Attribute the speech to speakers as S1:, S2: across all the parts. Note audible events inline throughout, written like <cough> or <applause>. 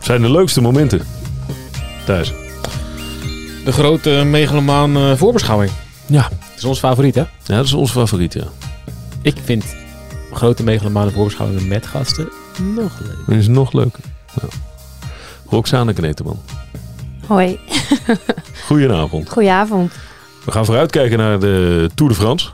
S1: Zijn de leukste momenten thuis?
S2: De grote megalomaan eh, voorbeschouwing.
S1: Ja.
S2: Dat is ons favoriet, hè?
S1: Ja, dat is ons favoriet, ja.
S2: Ik vind grote megalomaan voorbeschouwingen met gasten nog leuk.
S1: Dat is nog leuker. Nou. Roxane Kneteman.
S3: Hoi,
S1: Goedenavond.
S3: goedenavond.
S1: We gaan vooruitkijken naar de Tour de France.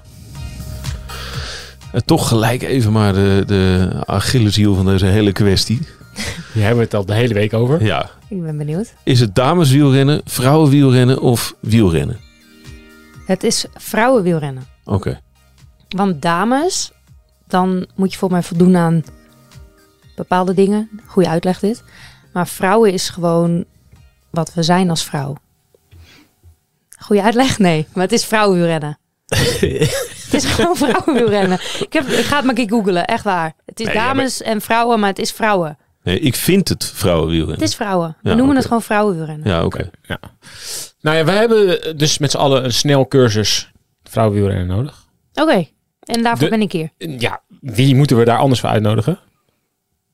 S1: En toch gelijk even maar de, de Achilleshiel van deze hele kwestie. <laughs>
S2: Hier hebben we het al de hele week over.
S1: Ja,
S3: Ik ben benieuwd.
S1: is het dameswielrennen, vrouwenwielrennen of wielrennen?
S3: Het is vrouwenwielrennen.
S1: Oké.
S3: Want dames, dan moet je volgens mij voldoen aan bepaalde dingen. Goede uitleg dit. Maar vrouwen is gewoon wat we zijn als vrouw. Goede uitleg? Nee, maar het is vrouwenwielrennen. <laughs> het is gewoon vrouwenwielrennen. Ik, heb, ik ga het maar een keer googlen, echt waar. Het is
S1: Nee, ja,
S3: dames en vrouwen, maar het is vrouwen.
S1: Nee, ik vind het vrouwenwielrennen.
S3: Het is vrouwen. We
S1: Ja,
S3: noemen het gewoon vrouwenwielrennen.
S1: Ja, oké.
S2: Ja. Nou ja, wij hebben dus met z'n allen een snel cursus vrouwenwielrennen nodig.
S3: Oké, en daarvoor
S2: De-
S3: ben ik hier.
S2: Ja, wie moeten we daar anders voor uitnodigen?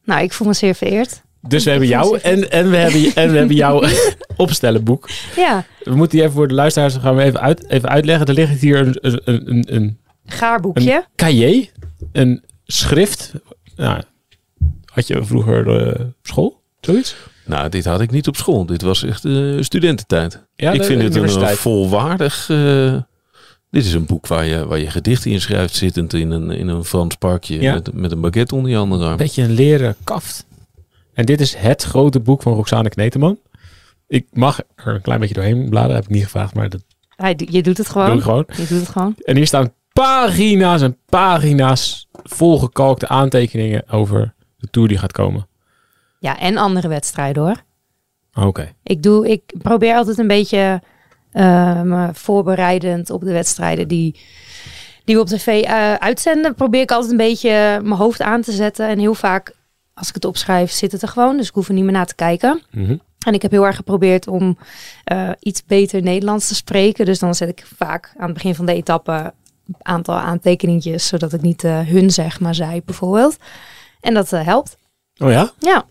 S3: Nou, ik voel me zeer vereerd.
S2: Dus we hebben jou en, en, we hebben, en we hebben jouw <laughs> opstellenboek.
S3: Ja,
S2: We moeten die even voor de luisteraars gaan we even, uit, even uitleggen. Er ligt hier een, een, een, een
S3: gaarboekje.
S2: cahier, een schrift. Nou, had je vroeger eh, op school? Zoiets?
S1: Nou, dit had ik niet op school. Dit was echt eh, studententijd.
S2: Ja,
S1: ik
S2: de
S1: vind het een volwaardig... eh, dit is een boek waar je, waar je gedichten in schrijft, zittend in een, in een Frans parkje
S2: Ja.
S1: met, met een baguette onder je andere arm.
S2: Een beetje een leren kaft. En dit is het grote boek van Roxane Kneteman. Ik mag er een klein beetje doorheen bladeren, heb ik niet gevraagd, maar dat
S3: Hij, je doet het
S2: doe
S3: gewoon.
S2: ik gewoon.
S3: Je doet het gewoon.
S2: En hier staan pagina's en pagina's volgekalkte aantekeningen over de tour die gaat komen.
S3: Ja, en andere wedstrijden hoor.
S2: Oké.
S3: Ik, doe, ik probeer altijd een beetje eh, me voorbereidend op de wedstrijden die, die we op tv eh, uitzenden. Probeer ik altijd een beetje mijn hoofd aan te zetten. En heel vaak, als ik het opschrijf, zit het er gewoon. Dus ik hoef er niet meer naar te kijken.
S2: Mhm.
S3: En ik heb heel erg geprobeerd om eh, iets beter Nederlands te spreken. Dus dan zet ik vaak aan het begin van de etappe een aantal aantekeningjes. Zodat ik niet eh, hun zeg, maar zij bijvoorbeeld. En dat eh, helpt.
S2: Oh ja?
S3: Ja.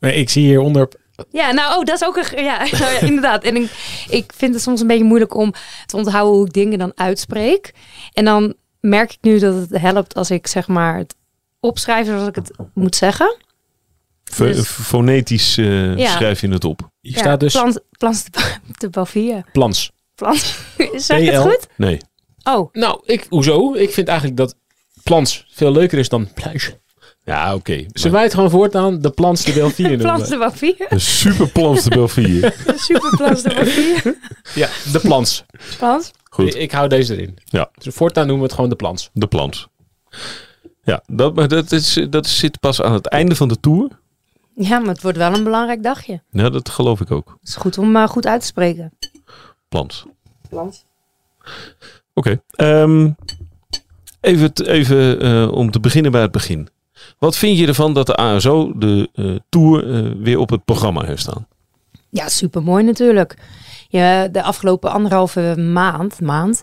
S2: Ik zie hieronder
S3: Ja, nou, oh, dat is ook een. Ja, <laughs> nou ja, inderdaad. En ik, ik vind het soms een beetje moeilijk om te onthouden hoe ik dingen dan uitspreek. En dan merk ik nu dat het helpt als ik zeg maar het opschrijf zoals ik het moet zeggen. Dus-
S1: Fonetisch eh,
S3: Ja.
S1: schrijf je het op.
S2: Hier staat dus
S3: Plans, plans de, de Bavia.
S2: plans.
S3: Plans. <laughs> Zeg ik het goed?
S1: Nee.
S3: Oh,
S2: Nou, ik, hoezo? Ik vind eigenlijk dat plans veel leuker is dan pluis.
S1: Ja, oké.
S2: Zullen
S1: Maar
S2: wij het gewoon voortaan de plans de Belfier
S3: plans <laughs> de? Bavia.
S1: Een super plans de Belfier.
S3: Super plans de.
S2: Ja, de plans.
S3: Plans.
S1: Goed.
S2: Ik, ik hou deze erin.
S1: Ja.
S2: Dus voortaan noemen we het gewoon de plans.
S1: De plans. Ja, dat, maar dat, is, dat zit pas aan het einde van de tour.
S3: Ja, maar het wordt wel een belangrijk dagje.
S1: Ja, dat geloof ik ook.
S3: Het is goed om eh, goed uit te spreken.
S1: Plans.
S3: Plans.
S1: Oké. ehm, even even eh, om te beginnen bij het begin. Wat vind je ervan dat de ASO de eh, Tour weer op het programma heeft staan?
S3: Ja, super mooi natuurlijk. Ja, de afgelopen anderhalve maand, maand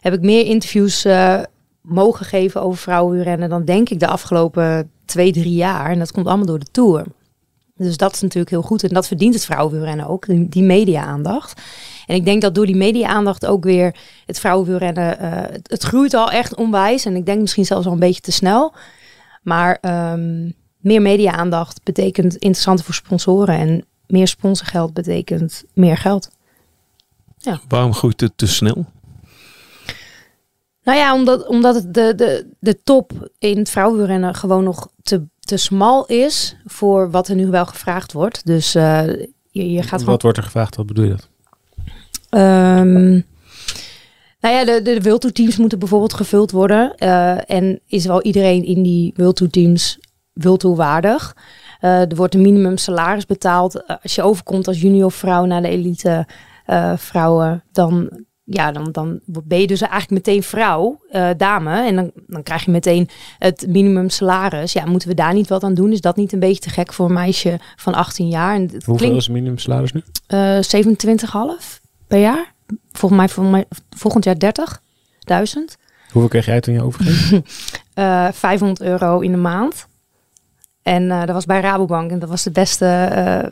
S3: heb ik meer interviews mogen geven over vrouwenwielrennen dan denk ik de afgelopen twee, drie jaar. En dat komt allemaal door de Tour. Dus dat is natuurlijk heel goed. En dat verdient het vrouwenwielrennen ook, die, media-aandacht. En ik denk dat door die media-aandacht ook weer het vrouwenwielrennen... eh het, groeit al echt onwijs. En ik denk misschien zelfs al een beetje te snel. Maar ehm, meer media-aandacht betekent interessanter voor sponsoren. En meer sponsorgeld betekent meer geld.
S1: Waarom groeit het te snel?
S3: Nou ja, omdat, omdat het de, de, de top in het vrouwenwielrennen gewoon nog te, te smal is voor wat er nu wel gevraagd wordt. Dus eh, je, je gaat gewoon...
S2: Wat wordt er gevraagd? Wat bedoel je dat?
S3: Ehm, nou ja, de, de, World Tour teams moeten bijvoorbeeld gevuld worden. eh, en is wel iedereen in die World Tour teams World Tour waardig? Eh, er wordt een minimum salaris betaald. Als je overkomt als junior vrouw naar de elite vrouwen, dan, ja, dan, dan ben je dus eigenlijk meteen vrouw, eh, dame. En dan, dan krijg je meteen het minimum salaris. Ja, moeten we daar niet wat aan doen? Is dat niet een beetje te gek voor een meisje van 18 jaar? En
S2: Hoeveel
S3: klinkt
S2: is het minimumsalaris nu?
S3: eh 27,5 per jaar. Volgens mij, volgens mij volgend jaar 30. duizend.
S2: Hoeveel kreeg jij toen je overging? <laughs>
S3: Eh 500 euro in de maand. En dat was bij Rabobank. En dat was de beste eh,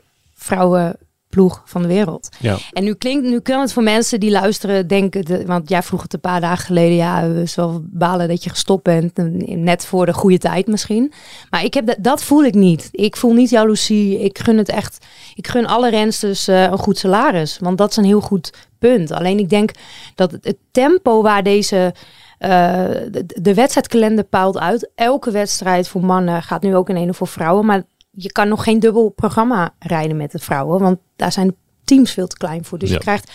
S3: vrouwenploeg van de wereld.
S2: Ja.
S3: En nu klinkt, nu kan het voor mensen die luisteren denken, de, want jij vroeg het een paar dagen geleden, ja, we zullen balen dat je gestopt bent, en net voor de goede tijd misschien. Maar ik heb dat, dat voel ik niet. Ik voel niet jaloezie. Ik gun het echt. Ik gun alle rensters eh, een goed salaris, want dat is een heel goed punt. Alleen ik denk dat het, het tempo waar deze eh, de, de wedstrijdkalender paalt uit. Elke wedstrijd voor mannen gaat nu ook in ene voor vrouwen, maar je kan nog geen dubbel programma rijden met de vrouwen, want daar zijn de teams veel te klein voor. Dus
S1: Ja.
S3: je krijgt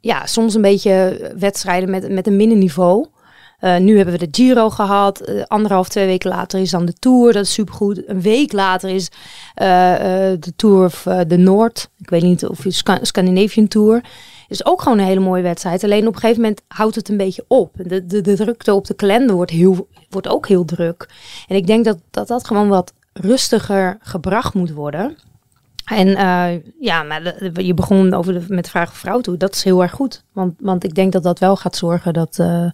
S3: ja, soms een beetje wedstrijden met, met een middenniveau. Eh, nu hebben we de Giro gehad. Eh, anderhalf, twee weken later is dan de Tour. Dat is supergoed. Een week later is eh, de Tour of de Noord. Ik weet niet of je Sca- Scandinavian Tour. Is ook gewoon een hele mooie wedstrijd. Alleen op een gegeven moment houdt het een beetje op. De, de, de drukte op de kalender wordt, heel, wordt ook heel druk. En ik denk dat dat, dat gewoon wat rustiger gebracht moet worden. En eh, ja, maar je begon over met de vraag vrouw toe. Dat is heel erg goed. Want, want ik denk dat dat wel gaat zorgen dat eh,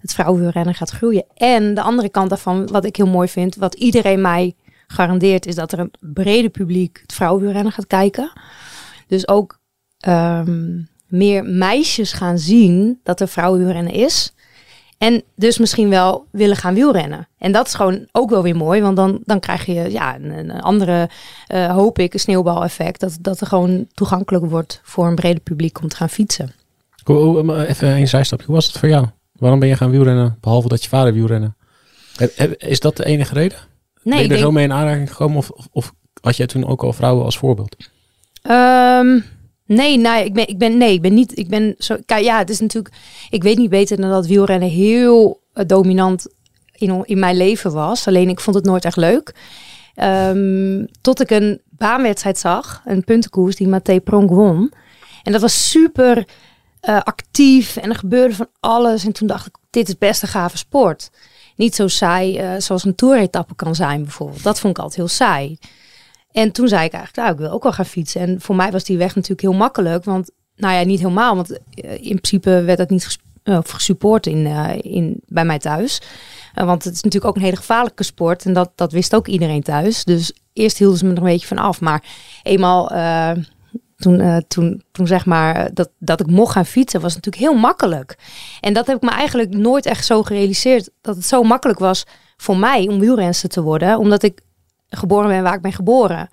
S3: het vrouwenwielrennen gaat groeien. En de andere kant daarvan, wat ik heel mooi vind, wat iedereen mij garandeert, is dat er een brede publiek het vrouwenwielrennen gaat kijken. Dus ook ehm, meer meisjes gaan zien dat er vrouwenwielrennen is. En dus misschien wel willen gaan wielrennen. En dat is gewoon ook wel weer mooi. Want dan, dan krijg je ja, een, een andere, eh, hoop ik, een sneeuwbaleffect. Dat, dat er gewoon toegankelijk wordt voor een breder publiek om te gaan fietsen.
S2: Even een zijstapje. Hoe was het voor jou? Waarom ben je gaan wielrennen? Behalve dat je vader wielrennen. Is dat de enige reden? ben
S3: Nee,
S2: je
S3: ik
S2: er
S3: denk,
S2: zo mee in aanraking gekomen? Of, of, of had jij toen ook al vrouwen als voorbeeld?
S3: Ehm, nee, nee, ik ben, ik ben, nee, ik ben niet. Ik ben zo. Ja, het is natuurlijk. Ik weet niet beter dan dat wielrennen heel eh, dominant in, in mijn leven was. Alleen ik vond het nooit echt leuk. Ehm, tot ik een baanwedstrijd zag, een puntenkoers die Matthé Pronk won. En dat was super eh, actief en er gebeurde van alles. En toen dacht ik, dit is best een gave sport. Niet zo saai eh, zoals een toeretappe kan zijn bijvoorbeeld. Dat vond ik altijd heel saai. En toen zei ik eigenlijk, nou, ik wil ook wel gaan fietsen. En voor mij was die weg natuurlijk heel makkelijk. Want, nou ja, niet helemaal. Want eh, in principe werd dat niet eh, gesupport in, eh, in, bij mij thuis. Want het is natuurlijk ook een hele gevaarlijke sport. En dat, dat wist ook iedereen thuis. Dus eerst hielden ze me er een beetje van af. Maar eenmaal toen, toen, toen zeg maar dat, dat ik mocht gaan fietsen, was natuurlijk heel makkelijk. En dat heb ik me eigenlijk nooit echt zo gerealiseerd. Dat het zo makkelijk was voor mij om wielrenster te worden. Omdat ik geboren ben waar ik ben geboren.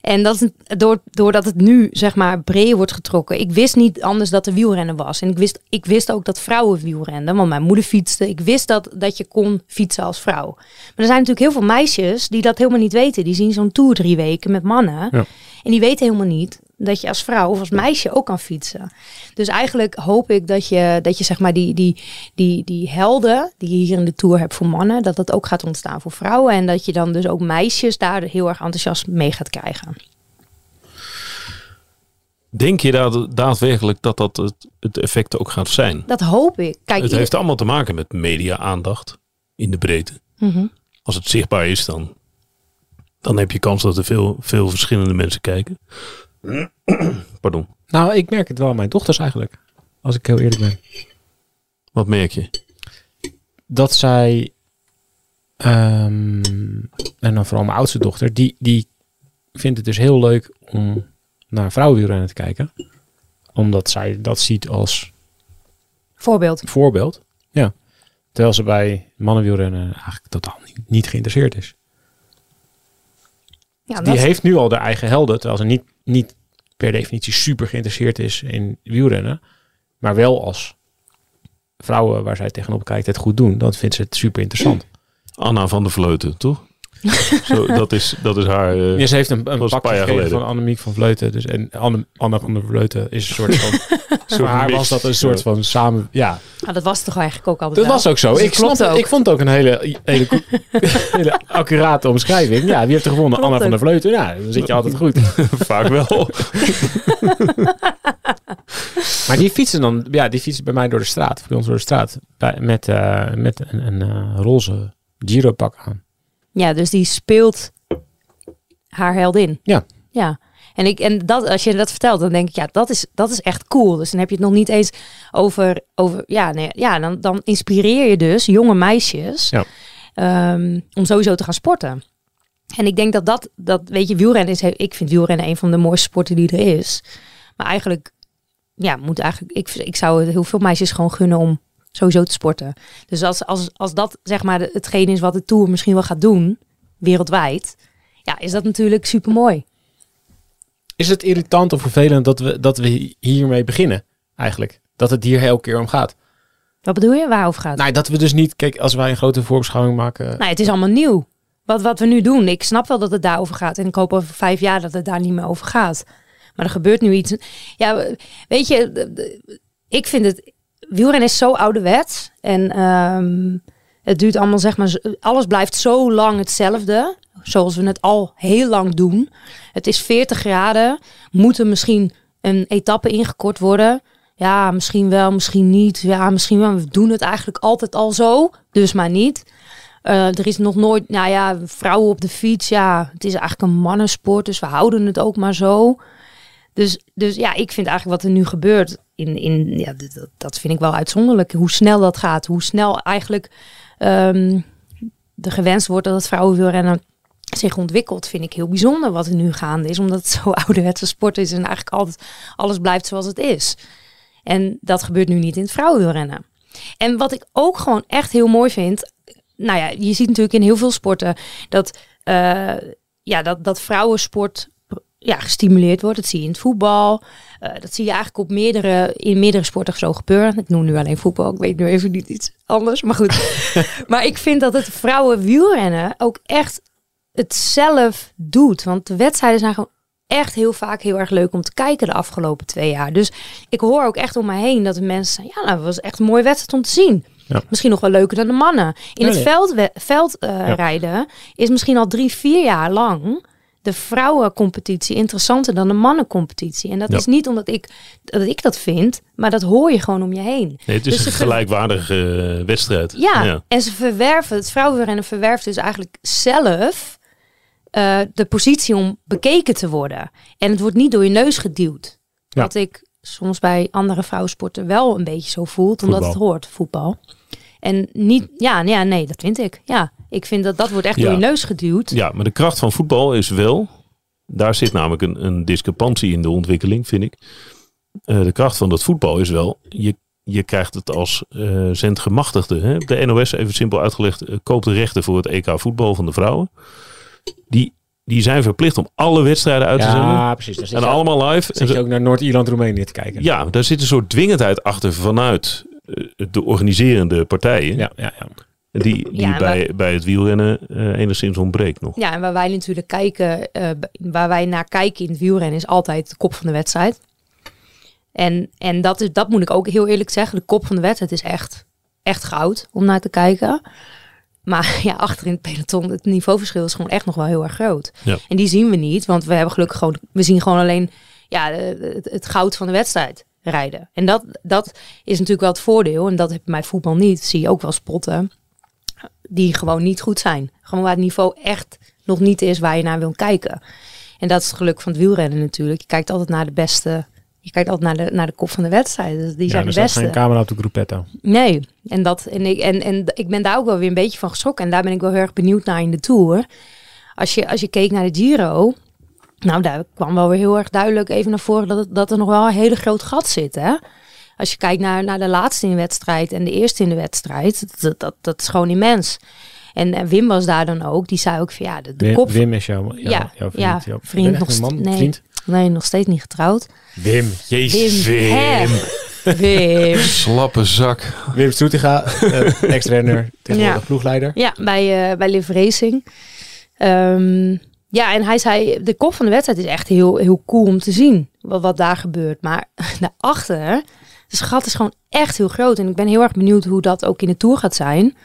S3: En dat is door, doordat het nu zeg maar breed wordt getrokken. Ik wist niet anders dat er wielrennen was. En ik wist, ik wist ook dat vrouwen wielrenden. Want mijn moeder fietste. Ik wist dat, dat je kon fietsen als vrouw. Maar er zijn natuurlijk heel veel meisjes die dat helemaal niet weten. Die zien zo'n tour drie weken met mannen.
S2: Ja.
S3: En die weten helemaal niet dat je als vrouw of als meisje ook kan fietsen. Dus eigenlijk hoop ik dat je, dat je zeg maar die, die, die, die helden die je hier in de Tour hebt voor mannen, dat dat ook gaat ontstaan voor vrouwen. En dat je dan dus ook meisjes daar heel erg enthousiast mee gaat krijgen.
S1: Denk je daad- daadwerkelijk dat dat het, het effect ook gaat zijn?
S3: Dat hoop ik. Kijk,
S1: Het heeft allemaal te maken met media-aandacht in de breedte.
S3: Mhm.
S1: Als het zichtbaar is, dan, dan heb je kans dat er veel, veel verschillende mensen kijken. <clears throat> Pardon.
S2: Nou, ik merk het wel aan mijn dochters eigenlijk. Als ik heel eerlijk ben.
S1: Wat merk je?
S2: dat zij, ehm, en dan vooral mijn oudste dochter, die, die vindt het dus heel leuk om naar vrouwenwielrennen te kijken. Omdat zij dat ziet als
S3: Voorbeeld.
S2: voorbeeld. Ja. Terwijl ze bij mannenwielrennen eigenlijk totaal niet, niet geïnteresseerd is.
S3: Ja,
S2: Die
S3: dat-
S2: heeft nu al haar eigen helden, terwijl ze niet, niet per definitie super geïnteresseerd is in wielrennen. Maar wel als vrouwen waar zij tegenop kijkt het goed doen, dan vindt ze het super interessant.
S1: Anna van der Vleuten, toch? <laughs> Zo, dat, is, dat is haar... eh,
S2: Ja, ze heeft een, een
S1: was een
S2: van Annemiek van Vleuten. Dus, en Anne, Anne van der Vleuten is een soort van... <laughs> voor haar
S1: mix.
S2: was dat een soort van samen... Ja,
S3: Ah, dat was toch eigenlijk ook altijd
S2: dat
S3: wel?
S2: was ook zo.
S3: Dus
S2: Ik, snap,
S3: ook.
S2: ik vond het ook een hele, hele, <laughs> hele accurate omschrijving. Ja, wie heeft er gewonnen?
S3: Klopt
S2: Anne van der. Vleuten. Ja, dan zit je altijd goed.
S1: vaak wel.
S2: Maar die fietsen dan... Ja, die fietsen bij mij door de straat. Bij ons door de straat. Bij, met eh, met een, een eh, roze Giro-pak aan.
S3: Ja, dus die speelt haar heldin.
S2: Ja.
S3: Ja. En, ik, en dat, als je dat vertelt, dan denk ik, ja, dat is, dat is echt cool. Dus dan heb je het nog niet eens over, over ja, nee, ja dan, dan inspireer je dus jonge meisjes
S2: Ja.
S3: ehm, om sowieso te gaan sporten. En ik denk dat dat, dat weet je, wielrennen is, ik vind wielrennen een van de mooiste sporten die er is. Maar eigenlijk, ja, moet eigenlijk, ik, ik zou het heel veel meisjes gewoon gunnen om sowieso te sporten. Dus als, als, als dat zeg maar hetgeen is wat de Tour misschien wel gaat doen, wereldwijd, ja, is dat natuurlijk super mooi.
S2: Is het irritant of vervelend dat we, dat we hiermee beginnen, eigenlijk? Dat het hier elke keer om gaat.
S3: Wat bedoel je? Waarover gaat het?
S2: Nou, dat we dus niet, kijk, als wij een grote voorbeschouwing maken.
S3: Nou, het is allemaal nieuw. Wat, wat we nu doen, ik snap wel dat het daarover gaat. En ik hoop over vijf jaar dat het daar niet meer over gaat. Maar er gebeurt nu iets. Ja, weet je, ik vind het. Wielrennen is zo ouderwets. En ehm, het duurt allemaal, zeg maar, alles blijft zo lang hetzelfde. Zoals we het al heel lang doen. Het is 40 graden. Moet er misschien een etappe ingekort worden? Ja, misschien wel, misschien niet. Ja, misschien wel. We doen het eigenlijk altijd al zo. Dus maar niet. Eh, er is nog nooit, nou ja, vrouwen op de fiets. Ja, het is eigenlijk een mannensport, dus we houden het ook maar zo. Dus, dus ja, ik vind eigenlijk wat er nu gebeurt, in, in, ja, dat- dat, vind ik wel uitzonderlijk. Hoe snel dat gaat, hoe snel eigenlijk ehm er gewenst wordt dat het vrouwenwielrennen zich ontwikkelt, vind ik heel bijzonder wat er nu gaande is. Omdat het <laughs> zo ouderwetse sport is en eigenlijk altijd alles blijft zoals het is. En dat gebeurt nu niet in het vrouwenwielrennen. En wat ik ook gewoon echt heel mooi vind, nou ja, je ziet natuurlijk in heel veel sporten dat, eh, ja, dat, dat vrouwensport ja, gestimuleerd wordt. Dat zie je in het voetbal. Eh, dat zie je eigenlijk op meerdere, in meerdere sporten zo gebeuren. Ik noem nu alleen voetbal. Ik weet nu even niet iets anders. Maar goed. <laughs> maar ik vind dat het vrouwenwielrennen ook echt het zelf doet. Want de wedstrijden zijn gewoon echt heel vaak heel erg leuk om te kijken de afgelopen twee jaar. Dus ik hoor ook echt om me heen dat de mensen ja, nou, dat was echt een mooie wedstrijd om te zien.
S2: Ja.
S3: Misschien nog wel leuker dan de mannen. In het
S2: nee.
S3: veldrijden veld, eh, rijden is misschien al drie, vier jaar lang de vrouwencompetitie interessanter dan de mannencompetitie. En dat
S1: Ja.
S3: is niet omdat ik, dat ik dat vind, maar dat hoor je gewoon om je heen.
S1: Nee, het is
S3: Dus
S1: een gelijkwaardige eh, wedstrijd.
S3: Ja, en ze verwerven, het vrouwenrennen verwerft dus eigenlijk zelf eh, de positie om bekeken te worden. En het wordt niet door je neus geduwd.
S2: Ja.
S3: Wat ik soms bij andere vrouwensporten wel een beetje zo voelt, omdat
S1: Voetbal.
S3: het hoort, voetbal. En niet, ja, ja, nee, dat vind ik. Ja, ik vind dat dat wordt echt
S1: Ja.
S3: door je neus geduwd.
S1: Ja, maar de kracht van voetbal is wel. Daar zit namelijk een, een discrepantie in de ontwikkeling, vind ik. Eh, de kracht van dat voetbal is wel. Je, je krijgt het als eh zendgemachtigde. Hè? De NOS, even simpel uitgelegd, eh, koopt de rechten voor het EK voetbal van de vrouwen. Die, die zijn verplicht om alle wedstrijden uit te zenden.
S2: Ja, precies.
S1: En
S2: je,
S1: allemaal live.
S2: zit
S1: En
S2: je ook naar Noord-Ierland-Roemenië te kijken.
S1: ja, daar zit een soort dwingendheid achter vanuit de organiserende partijen.
S2: ja, ja. ja.
S1: Die, die
S3: Ja,
S1: bij, bij het wielrennen eh, enigszins ontbreekt nog.
S3: Ja, en waar wij natuurlijk kijken, eh, waar wij naar kijken in het wielrennen is altijd de kop van de wedstrijd. En, en dat, is, dat moet ik ook heel eerlijk zeggen. De kop van de wedstrijd is echt, echt goud om naar te kijken. Maar <laughs> ja, achter in het peloton, het niveauverschil is gewoon echt nog wel heel erg groot.
S1: Ja.
S3: En die zien we niet, want we hebben gelukkig gewoon, we zien gewoon alleen ja, het, het goud van de wedstrijd rijden. En dat, dat is natuurlijk wel het voordeel. En dat heb bij voetbal niet. Zie je ook wel spotten die gewoon niet goed zijn. Gewoon waar het niveau echt nog niet is waar je naar wil kijken. En dat is het geluk van het wielrennen natuurlijk. Je kijkt altijd naar de beste. Je kijkt altijd naar de, naar de kop van de wedstrijd. Dus die
S2: ja
S3: zijn de beste.
S2: geen camera op de gruppetto.
S3: Nee, en, dat, en, ik, en, en ik ben daar ook wel weer een beetje van geschrokken. En daar ben ik wel heel erg benieuwd naar in de Tour. Als je, als je keek naar de Giro... Nou, daar kwam wel weer heel erg duidelijk even naar voren... dat, dat er nog wel een hele groot gat zit, hè? Als je kijkt naar, naar de laatste in de wedstrijd en de eerste in de wedstrijd... dat, dat, dat is gewoon immens. En, en Wim was daar dan ook. Die zei ook van ja, de, de
S2: Wim,
S3: kop...
S2: Wim is jouw, jouw,
S3: Ja,
S2: jouw vriend.
S3: ja,
S2: jouw,
S3: vriend
S2: ben je
S3: nog
S2: een man,
S3: nee.
S2: vriend.
S3: Nee, nog steeds niet getrouwd.
S2: Wim.
S1: Jezus,
S3: Wim. hè? Wim. <laughs>
S1: Slappe zak.
S2: Wim Soetiga, eh, <laughs> ex-renner, tegenwoordig
S3: Ja.
S2: ploegleider.
S3: Ja, bij, eh bij Liv Racing. Ehm, ja, en hij zei, de kop van de wedstrijd is echt heel, heel cool om te zien. Wat, wat daar gebeurt. Maar <laughs> daarachter, het gat is gewoon echt heel groot. En ik ben heel erg benieuwd hoe dat ook in de Tour gaat zijn.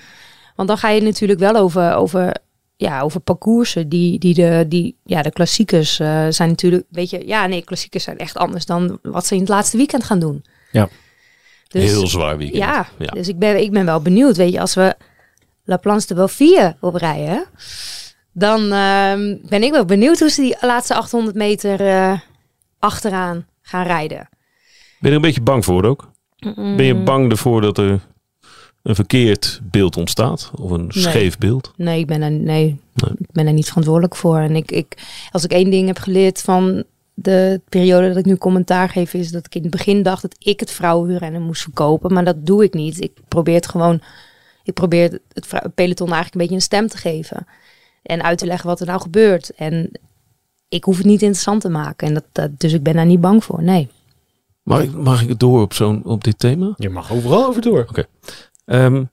S3: Want dan ga je natuurlijk wel over, over, ja, over parcoursen. Die, die, de, die ja, de klassiekers eh, zijn natuurlijk, weet je, ja nee, klassiekers zijn echt anders dan wat ze in het laatste weekend gaan doen.
S2: Ja.
S3: Dus,
S1: Heel zwaar weekend.
S3: ja,
S1: ja.
S3: dus ik ben, ik ben wel benieuwd. Weet je, als we La Planche de Belleville oprijden, dan ehm, ben ik wel benieuwd hoe ze die laatste 800 meter eh, achteraan gaan rijden.
S1: Ben je er een beetje bang voor ook? Ben je bang ervoor dat er een verkeerd beeld ontstaat? Of een
S3: Nee.
S1: scheef beeld?
S3: Nee, ik ben er, nee,
S1: Nee.
S3: ik ben er niet verantwoordelijk voor. En ik, ik, als ik één ding heb geleerd van de periode dat ik nu commentaar geef, is dat ik in het begin dacht dat ik het vrouwenwielrennen moest verkopen. Maar dat doe ik niet. Ik probeer het gewoon, ik probeer het peloton eigenlijk een beetje een stem te geven. En uit te leggen wat er nou gebeurt. En ik hoef het niet interessant te maken. En dat, dat, dus ik ben daar niet bang voor, nee.
S1: Mag ik, mag ik door op, zo'n, op dit thema?
S2: Je mag overal over door.
S1: Ehm,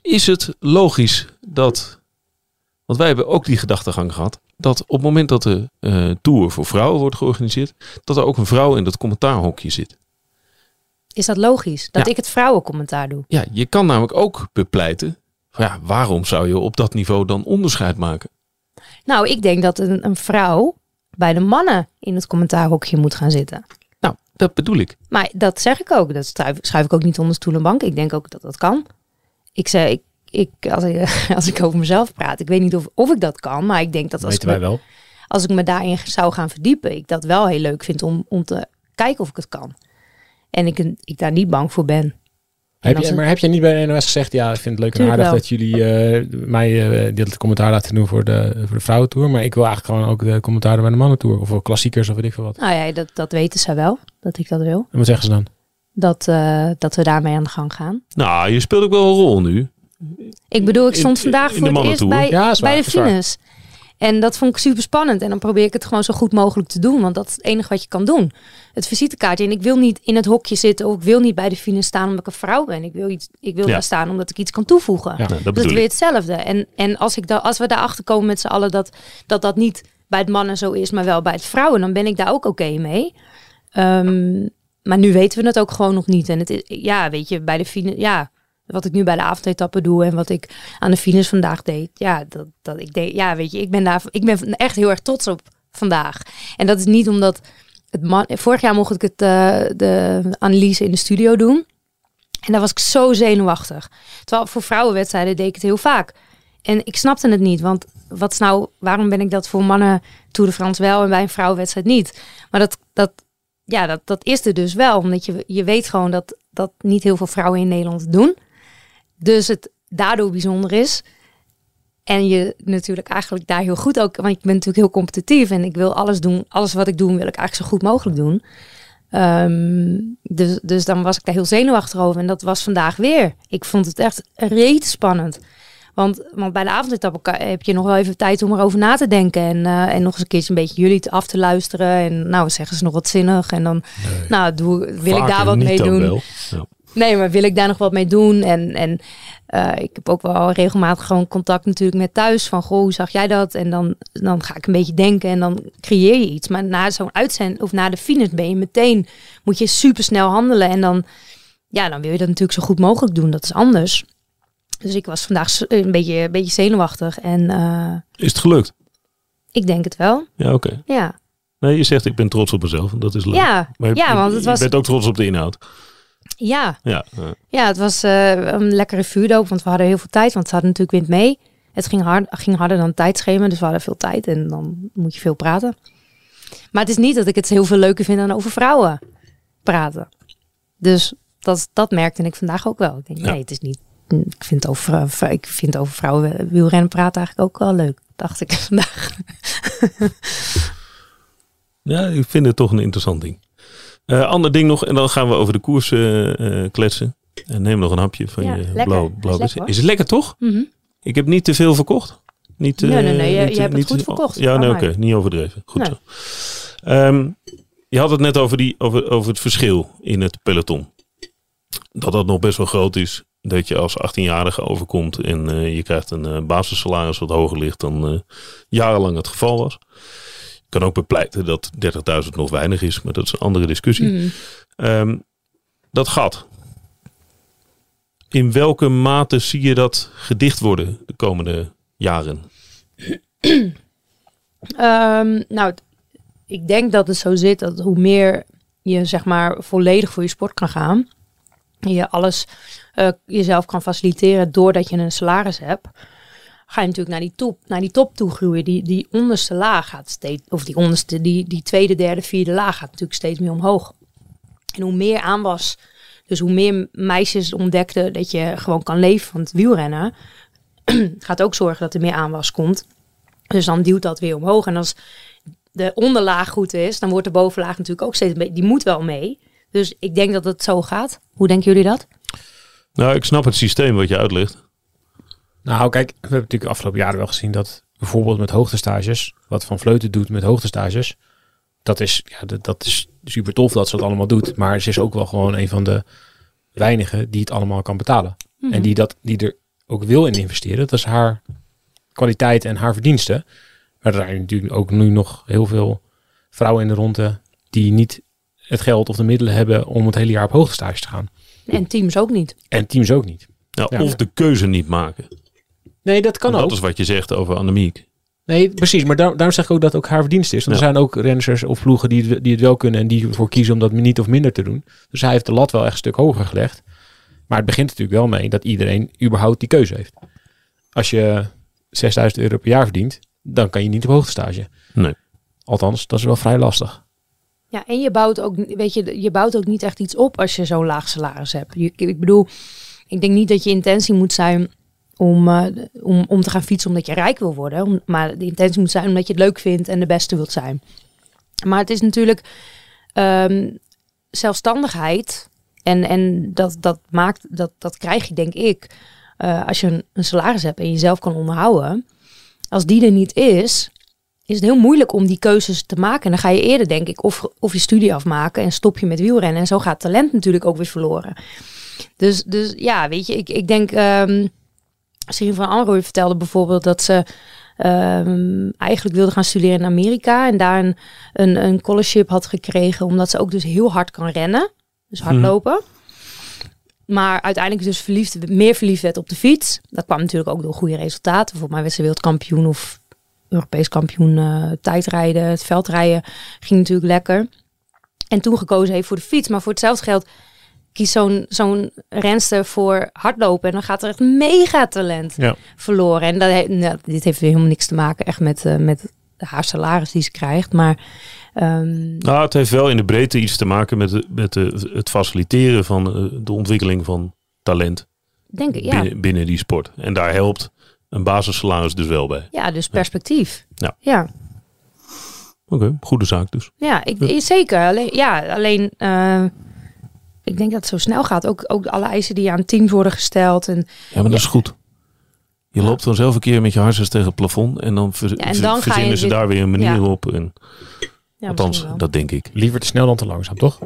S1: is het logisch dat, want wij hebben ook die gedachtegang gehad, dat op het moment dat de eh, Tour voor vrouwen wordt georganiseerd, dat er ook een vrouw in dat commentaarhokje zit.
S3: Is dat logisch? Dat
S1: Ja.
S3: ik het vrouwencommentaar doe?
S1: Ja, je kan namelijk ook bepleiten, van ja, waarom zou je op dat niveau dan onderscheid maken?
S3: Nou, ik denk dat een, een vrouw bij de mannen in het commentaarhokje moet gaan zitten.
S1: Dat bedoel ik.
S3: Maar dat zeg ik ook. Dat schuif, schuif ik ook niet onder stoel en bank. Ik denk ook dat dat kan. Ik zeg, ik, ik, als, ik, <laughs> als ik over mezelf praat, ik weet niet of, of ik dat kan, maar ik denk dat als ik, me,
S2: wel.
S3: als ik me daarin zou gaan verdiepen, ik dat wel heel leuk vind om, om te kijken of ik het kan. En ik, ik daar niet bang voor ben.
S2: Heb je, maar heb je niet bij de NOS gezegd, ja, ik vind het leuk en aardig dat jullie eh, mij uh, dit commentaar laten doen voor de, voor de vrouwentour, maar ik wil eigenlijk gewoon ook de commentaren bij de mannentour of voor klassiekers of weet ik veel wat.
S3: Nou ja, dat, dat weten ze wel, dat ik dat wil.
S2: En wat zeggen ze dan?
S3: Dat, eh, dat we daarmee aan de gang gaan.
S1: Nou, je speelt ook wel een rol nu.
S3: Ik bedoel, ik stond
S1: in-
S3: vandaag voor
S1: de
S3: het eerst bij,
S2: Ja, waar,
S3: bij de fines. En dat vond ik super spannend. En dan probeer ik het gewoon zo goed mogelijk te doen. Want dat is het enige wat je kan doen. Het visitekaartje. En ik wil niet in het hokje zitten. Of ik wil niet bij de fines staan omdat ik een vrouw ben. Ik wil, iets, ik wil
S1: Ja.
S3: daar staan omdat ik iets kan toevoegen.
S2: Ja.
S1: Dat bedoel
S3: weer hetzelfde. En, en als, ik da, als we daarachter komen met z'n allen dat, dat dat niet bij het mannen zo is, maar wel bij het vrouwen, dan ben ik daar ook oké mee. Ehm, maar nu weten we het ook gewoon nog niet. En het is, ja, weet je, bij de fine, ja, wat ik nu bij de avondetappe doe en wat ik aan de fines vandaag deed, ja, dat, dat ik deed, ja, weet je, ik ben daar, ik ben echt heel erg trots op vandaag. En dat is niet omdat het man, vorig jaar mocht ik het eh, de analyse in de studio doen. En daar was ik zo zenuwachtig. Terwijl voor vrouwenwedstrijden deed ik het heel vaak. En ik snapte het niet, want wat is nou, waarom ben ik dat voor mannen Tour de France wel en bij een vrouwenwedstrijd niet? Maar dat, dat, ja, dat, dat is er dus wel, omdat je, je weet gewoon dat, dat niet heel veel vrouwen in Nederland doen. Dus het daardoor bijzonder is. En je natuurlijk eigenlijk daar heel goed ook, want ik ben natuurlijk heel competitief en ik wil alles doen, alles wat ik doe, wil ik eigenlijk zo goed mogelijk doen. Ehm, dus, dus dan was ik daar heel zenuwachtig over. En dat was vandaag weer. Ik vond het echt reet spannend. Want, want bij de avondetappe ka- heb je nog wel even tijd om erover na te denken. En, eh, en nog eens een keertje een beetje jullie af te luisteren. En nou, zeggen ze nog wat zinnig. En dan nou, doe, wil ik daar wat mee doen.
S1: Ja.
S3: Nee, maar wil ik daar nog wat mee doen? En, en eh, ik heb ook wel regelmatig gewoon contact natuurlijk met thuis. Van, goh, hoe zag jij dat? En dan, dan ga ik een beetje denken en dan creëer je iets. Maar na zo'n uitzend of na de finish ben je meteen, moet je super snel handelen. En dan, ja, dan wil je dat natuurlijk zo goed mogelijk doen. Dat is anders. Dus ik was vandaag s- een beetje, een beetje zenuwachtig. En eh,
S1: Is het gelukt?
S3: ik denk het wel.
S1: Ja, oké.
S3: Ja,
S1: Nee, je zegt ik ben trots op mezelf. en Dat is leuk.
S3: ja,
S1: Maar
S3: ja
S1: je-
S3: want het
S1: je
S3: was...
S1: bent ook trots op de inhoud.
S3: Ja,
S1: Ja, ja.
S3: Ja, het was eh, een lekkere vuurdoop, want we hadden heel veel tijd, want ze hadden natuurlijk wind mee. Het ging, hard, ging harder dan het tijdschema, dus we hadden veel tijd en dan moet je veel praten. Maar het is niet dat ik het heel veel leuker vind dan over vrouwen praten. Dus dat, dat merkte ik vandaag ook wel. Ik denk,
S1: Ja.
S3: nee, het is niet. Ik vind over, vrou- ik vind over vrouwen wielrennen praten eigenlijk ook wel leuk, dacht ik <laughs> vandaag.
S1: Ja, ik vind het toch een interessant ding. Eh, ander ding nog, en dan gaan we over de koers eh, eh, kletsen. En neem nog een hapje van
S3: Ja,
S1: je
S3: lekker.
S1: blauw,
S3: Is lekker,
S1: het lekker toch?
S3: Mhm.
S1: Ik heb niet te veel verkocht. Niet,
S3: Nee, nee, nee, je-
S1: niet,
S3: je hebt het
S1: niet-
S3: goed verkocht.
S1: Ja, nee, oké. Niet overdreven. Goed
S3: Nee.
S1: zo. Ehm, je had het net over, die, over, over het verschil in het peloton. Dat dat nog best wel groot is. Dat je als 18-jarige overkomt en je krijgt een eh, basissalaris wat hoger ligt dan jarenlang het geval was. Ik kan ook bepleiten dat 30.000 nog weinig is, maar dat is een andere discussie.
S3: Mhm.
S1: Ehm, dat gat. In welke mate zie je dat gedicht worden de komende jaren?
S3: Ehm, nou, ik denk dat het zo zit dat hoe meer je zeg maar volledig voor je sport kan gaan, je alles eh, jezelf kan faciliteren doordat je een salaris hebt, ga je natuurlijk naar die top, naar die top toe groeien. Die, die onderste laag gaat steeds, of die onderste, die, die tweede, derde, vierde laag gaat natuurlijk steeds meer omhoog. En hoe meer aanwas, dus hoe meer meisjes ontdekten dat je gewoon kan leven van het wielrennen, <clears throat> gaat ook zorgen dat er meer aanwas komt. Dus dan duwt dat weer omhoog. En als de onderlaag goed is, dan wordt de bovenlaag natuurlijk ook steeds, die moet wel mee. Dus ik denk dat het zo gaat. Hoe denken jullie dat?
S1: Nou, ik snap het systeem wat je uitlegt.
S2: Nou, kijk, we hebben natuurlijk de afgelopen jaren wel gezien dat bijvoorbeeld met hoogtestages, wat Van Vleuten doet met hoogtestages, dat is, ja, dat, dat is super tof dat ze dat allemaal doet. Maar ze is ook wel gewoon een van de weinigen die het allemaal kan betalen. En die, dat, die er ook wil in investeren. Dat is haar kwaliteit en haar verdiensten. Maar er zijn natuurlijk ook nu nog heel veel vrouwen in de ronde die niet het geld of de middelen hebben om het hele jaar op hoogtestage te gaan.
S3: En teams ook niet.
S2: En teams ook niet.
S1: Nou,
S2: Ja.
S1: Of de keuze niet maken.
S2: Nee, dat kan
S1: dat
S2: ook.
S1: is wat je zegt over Annemiek.
S2: Nee, precies. Maar daar, daarom zeg ik ook dat het ook haar verdienst is. Want
S1: Ja.
S2: er zijn ook renners of ploegen die, het- die het wel kunnen en die ervoor kiezen om dat niet of minder te doen. Dus hij heeft de lat wel echt een stuk hoger gelegd. Maar het begint natuurlijk wel mee dat iedereen überhaupt die keuze heeft. Als je 6000 euro per jaar verdient, dan kan je niet op hoogtestage.
S1: Nee.
S2: Althans, dat is wel vrij lastig.
S3: Ja, en je bouwt ook, weet je, je bouwt ook niet echt iets op als je zo'n laag salaris hebt. Je, ik bedoel, ik denk niet dat je intentie moet zijn om, eh, om, om te gaan fietsen omdat je rijk wil worden. Maar de intentie moet zijn omdat je het leuk vindt en de beste wilt zijn. Maar het is natuurlijk ehm, zelfstandigheid. En, en dat, dat maakt, dat, dat krijg je denk ik, eh, als je een, een salaris hebt en jezelf kan onderhouden. Als die er niet is, is het heel moeilijk om die keuzes te maken. En dan ga je eerder, denk ik, of, of je studie afmaken en stop je met wielrennen. En zo gaat talent natuurlijk ook weer verloren. Dus, dus ja, weet je, ik, ik denk... ehm Sirien van Anrooy vertelde bijvoorbeeld dat ze ehm, eigenlijk wilde gaan studeren in Amerika. En daar een, een, een scholarship had gekregen, omdat ze ook dus heel hard kan rennen. Dus hardlopen. Maar uiteindelijk dus verliefd, meer verliefd werd op de fiets. Dat kwam natuurlijk ook door goede resultaten. Volgens mij werd ze wereldkampioen of Europees kampioen eh, tijdrijden. Het veldrijden ging natuurlijk lekker. En toen gekozen heeft voor de fiets. Maar voor hetzelfde geld kiest zo'n zo'n renster voor hardlopen. En dan gaat er echt mega talent
S2: Ja.
S3: verloren. En dat nou, dit heeft weer helemaal niks te maken echt met, eh, met haar salaris die ze krijgt. Maar ehm,
S1: Nou, het heeft wel in de breedte iets te maken met, de, met de, het faciliteren van eh, de ontwikkeling van talent
S3: denk ik, ja.
S1: binnen, binnen die sport. En daar helpt een basissalaris dus wel bij.
S3: Ja, dus perspectief.
S1: Ja.
S3: ja.
S1: Oké, goede zaak dus.
S3: Ja, ik, ik- zeker. Alleen, ja, alleen eh, ik denk dat het zo snel gaat. Ook, ook alle eisen die aan teams worden gesteld. En
S1: Ja, maar dat is goed. Je loopt dan zelf een keer met je hartjes tegen het plafond en dan, ver,
S3: Ja, en dan ga je
S1: verzinnen ze
S3: weer-
S1: daar weer een manier
S3: Ja.
S1: op. En,
S3: ja,
S1: althans, dat denk ik.
S2: Liever te snel dan te langzaam, toch?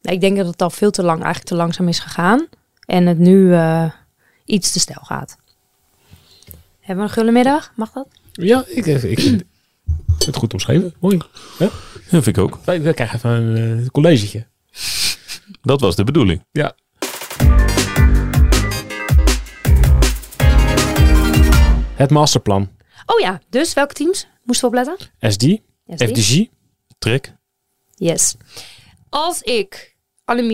S3: Nee, ik denk dat het al veel te lang, eigenlijk te langzaam is gegaan. En het nu eh, iets te snel gaat. Hebben we een gulle middag? Mag dat?
S2: Ja, ik, ik vind het goed omschreven. Mooi.
S1: Dat vind ik ook.
S2: Wij, wij krijgen even een eh, collegetje.
S1: Dat was de bedoeling.
S2: Ja. Het masterplan.
S3: Oh ja, dus welke teams moesten we opletten?
S2: SD,
S3: die?
S2: FDG.
S1: Trek.
S3: Yes. Als ik,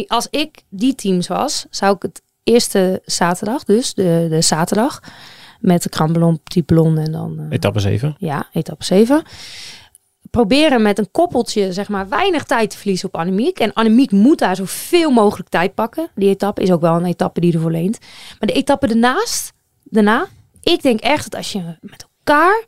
S3: als ik die teams was, zou ik het eerste zaterdag, dus de, de zaterdag, met de krambelon, petit ballon en dan... eh,
S2: Etappe 7.
S3: ja, etappe 7. Proberen met een koppeltje, zeg maar, weinig tijd te verliezen op Annemiek. En Annemiek moet daar zoveel mogelijk tijd pakken. Die etappe is ook wel een etappe die ervoor leent. Maar de etappe ernaast, daarna, ik denk echt dat als je met elkaar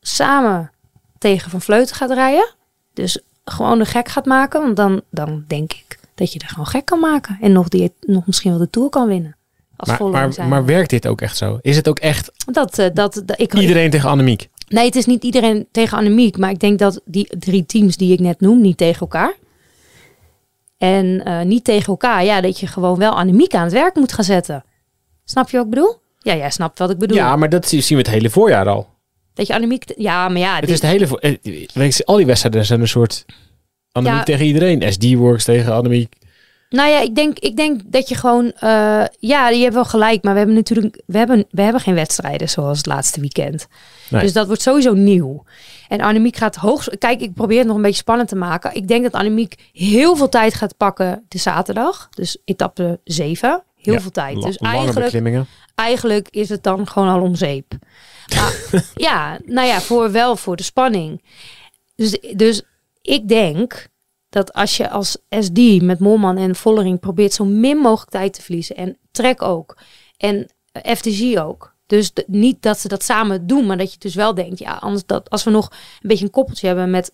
S3: samen tegen Van Vleuten gaat rijden, dus gewoon de gek gaat maken, want dan, dan denk ik dat je er gewoon gek kan maken. En nog, die, nog misschien wel de Tour kan winnen. Als
S2: Maar, maar werkt dit ook echt zo? Is het ook echt
S3: dat, eh, dat, dat, ik,
S2: iedereen tegen Annemiek?
S3: Nee, het is niet iedereen tegen Annemiek. Maar ik denk dat die drie teams die ik net noem, niet tegen elkaar. En eh, niet tegen elkaar. Ja, dat je gewoon wel Annemiek aan het werk moet gaan zetten. Snap je wat ik bedoel? Ja, jij snapt wat ik bedoel.
S2: Ja, maar dat zien we het hele voorjaar al.
S3: Dat je Annemiek... Ja, maar ja...
S2: Het
S3: dit-
S2: is de hele eh, al die wedstrijden zijn een soort Annemiek
S3: Ja.
S2: tegen iedereen. SD Works tegen Annemiek.
S3: Nou ja, ik denk, ik denk dat je gewoon... eh, ja, je hebt wel gelijk. Maar we hebben natuurlijk... We hebben, we hebben geen wedstrijden zoals het laatste weekend.
S2: Nee.
S3: Dus dat wordt sowieso nieuw. En Annemiek gaat hoog... Kijk, ik probeer het nog een beetje spannend te maken. Ik denk dat Annemiek heel veel tijd gaat pakken de zaterdag. Dus etappe 7. Heel
S2: Ja,
S3: veel tijd. Dus
S2: lange
S3: eigenlijk,
S2: beklimmingen.
S3: eigenlijk is het dan gewoon al om zeep. Maar, <laughs> ja, nou ja, voor, wel voor de spanning. Dus, dus ik denk dat als je als SD met Molman en Vollering probeert zo min mogelijk tijd te verliezen. En Trek ook. En eh, FTG ook. Dus de- niet dat ze dat samen doen, maar dat je dus wel denkt, ja, anders dat als we nog een beetje een koppeltje hebben met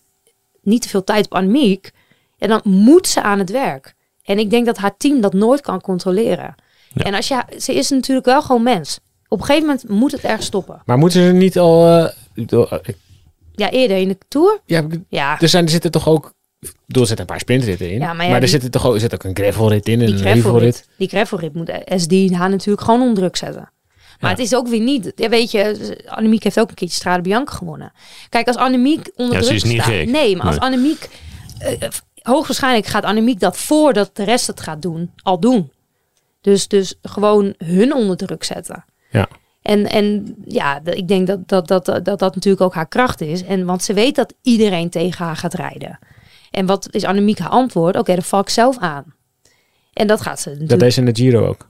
S3: niet te veel tijd op Annemiek, ja, dan moet ze aan het werk. En ik denk dat haar team dat nooit kan controleren.
S1: Ja.
S3: En als je, ze is natuurlijk wel gewoon mens. Op een gegeven moment moet het ergens stoppen.
S2: Maar moeten ze niet al... eh, eh,
S3: Ja, eerder in de tour.
S2: ja,
S3: Ja,
S2: er, zijn, er zitten toch ook... Er zitten een paar sprintritten in.
S3: Ja, maar
S2: er
S3: die-
S2: zit toch ook, er zit ook een gravelrit in en
S3: die
S2: een
S3: gravelrit, die gravelrit moet SD haar natuurlijk gewoon onder druk zetten. Maar
S2: Ja.
S3: het is ook weer niet, ja, weet je, Annemiek heeft ook een keertje Strade Bianca gewonnen. Kijk, als Annemiek onder
S1: Ja, ze
S3: druk
S1: is niet
S3: staat,
S1: gek.
S3: nee, maar als. Annemiek, eh, hoogstwaarschijnlijk gaat Annemiek dat voordat de rest het gaat doen, al doen. Dus, dus gewoon hun onder druk zetten.
S2: Ja.
S3: En, en ja, ik denk dat dat, dat, dat dat natuurlijk ook haar kracht is. En, want ze weet dat iedereen tegen haar gaat rijden. En wat is Annemiek haar antwoord? Oké, dan val ik zelf aan. En dat gaat ze natuurlijk.
S2: Dat deze in de Giro ook.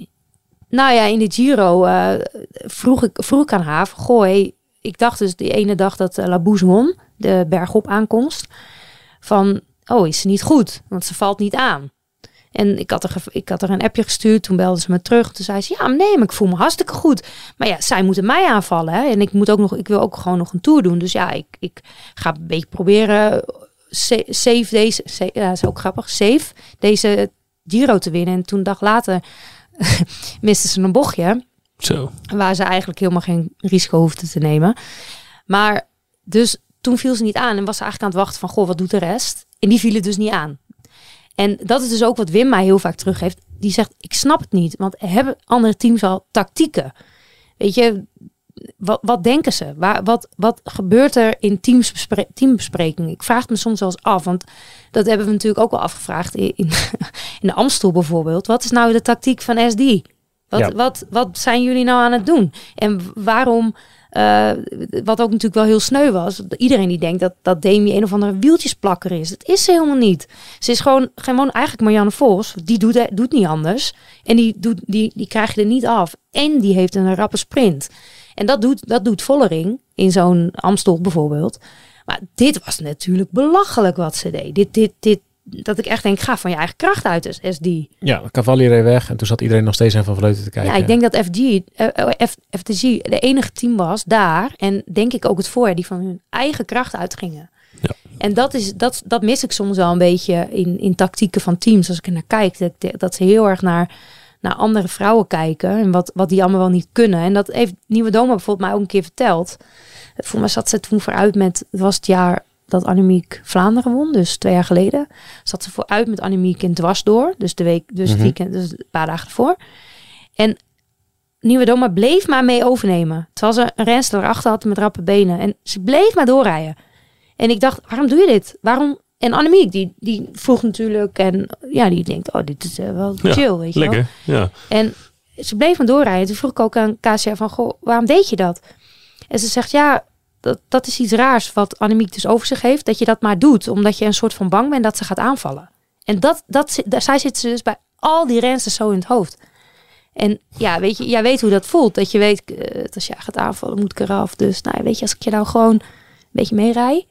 S3: Nou ja, in de Giro eh, vroeg, ik, vroeg ik aan haar, hey, ik dacht dus die ene dag dat uh, won, de bergop aankomst, van, oh, is ze niet goed, want ze valt niet aan. En ik had, er, ik had er een appje gestuurd, toen belde ze me terug. Toen zei ze, ja, nee, maar ik voel me hartstikke goed. Maar ja, zij moeten mij aanvallen. Hè? En ik, moet ook nog, ik wil ook gewoon nog een tour doen. Dus ja, ik, ik ga een beetje proberen sa- safe deze, sa- ja, is ook grappig, safe deze Giro te winnen. En toen een dag later <laughs> miste ze een bochtje.
S1: Zo.
S3: Waar ze eigenlijk helemaal geen risico hoefde te nemen. Maar dus toen viel ze niet aan. En was ze eigenlijk aan het wachten van, goh, wat doet de rest? En die vielen dus niet aan. En dat is dus ook wat Wim mij heel vaak teruggeeft. Die zegt, ik snap het niet. Want hebben andere teams al tactieken? Weet je, wat, wat denken ze? Waar, wat, wat gebeurt er in teamsbespre teambesprekingen? Ik vraag me soms wel eens af. Want dat hebben we natuurlijk ook al afgevraagd in, <laughs> in, in de Amstel bijvoorbeeld. Wat is nou de tactiek van SD? Wat,
S2: Ja.
S3: wat, wat zijn jullie nou aan het doen? En waarom, eh, wat ook natuurlijk wel heel sneu was, iedereen die denkt dat, dat Demi een of andere wieltjesplakker is. Dat is ze helemaal niet. Ze is gewoon, gewoon eigenlijk Marianne Vos, die doet, doet niet anders. En die, doet, die, die krijg je er niet af. En die heeft een rappe sprint. En dat doet, dat doet Vollering in zo'n Amstel bijvoorbeeld. Maar dit was natuurlijk belachelijk wat ze deed. Dit, dit, dit, dat ik echt denk, ga van je eigen kracht uit als SD.
S2: Ja, Cavalli reed weg en toen zat iedereen nog steeds naar Van Vleuten te kijken.
S3: Ja, ik denk dat FG, eh, F, FTG de enige team was daar. En denk ik ook het voorjaar die van hun eigen kracht uitgingen.
S1: Ja.
S3: En dat, is, dat, dat mis ik soms wel een beetje in, in tactieken van teams. Als ik er naar kijk, dat, dat ze heel erg naar, naar andere vrouwen kijken. En wat, wat die allemaal wel niet kunnen. En dat heeft Nieuwe Doma bijvoorbeeld mij ook een keer verteld. Voor mij zat ze toen vooruit met, het was het jaar dat Annemiek Vlaanderen won, dus twee jaar geleden. Zat ze vooruit met Annemiek in dwarsdoor, dus de week, dus het
S2: Mhm.
S3: weekend, dus een paar dagen ervoor. En Nieuwe Doma bleef maar mee overnemen. Terwijl ze een renster erachter had met rappe benen. En ze bleef maar doorrijden. En ik dacht, waarom doe je dit? Waarom? En Annemiek, die, die vroeg natuurlijk. En ja, die denkt, oh, dit is eh, wel
S1: Ja,
S3: chill, weet je wel.
S1: Ja.
S3: En ze bleef maar doorrijden. Toen vroeg ik ook aan Kasia van, goh, waarom deed je dat? En ze zegt, ja, dat, dat is iets raars wat Annemiek dus over zich heeft. Dat je dat maar doet, omdat je een soort van bang bent dat ze gaat aanvallen. En dat, dat, daar, zij zit ze dus bij al die rensters zo in het hoofd. En ja, weet je, jij weet hoe dat voelt. Dat je weet, eh, dat als jij gaat aanvallen, moet ik eraf. Dus nou, weet je, als ik je nou gewoon beetje meerij,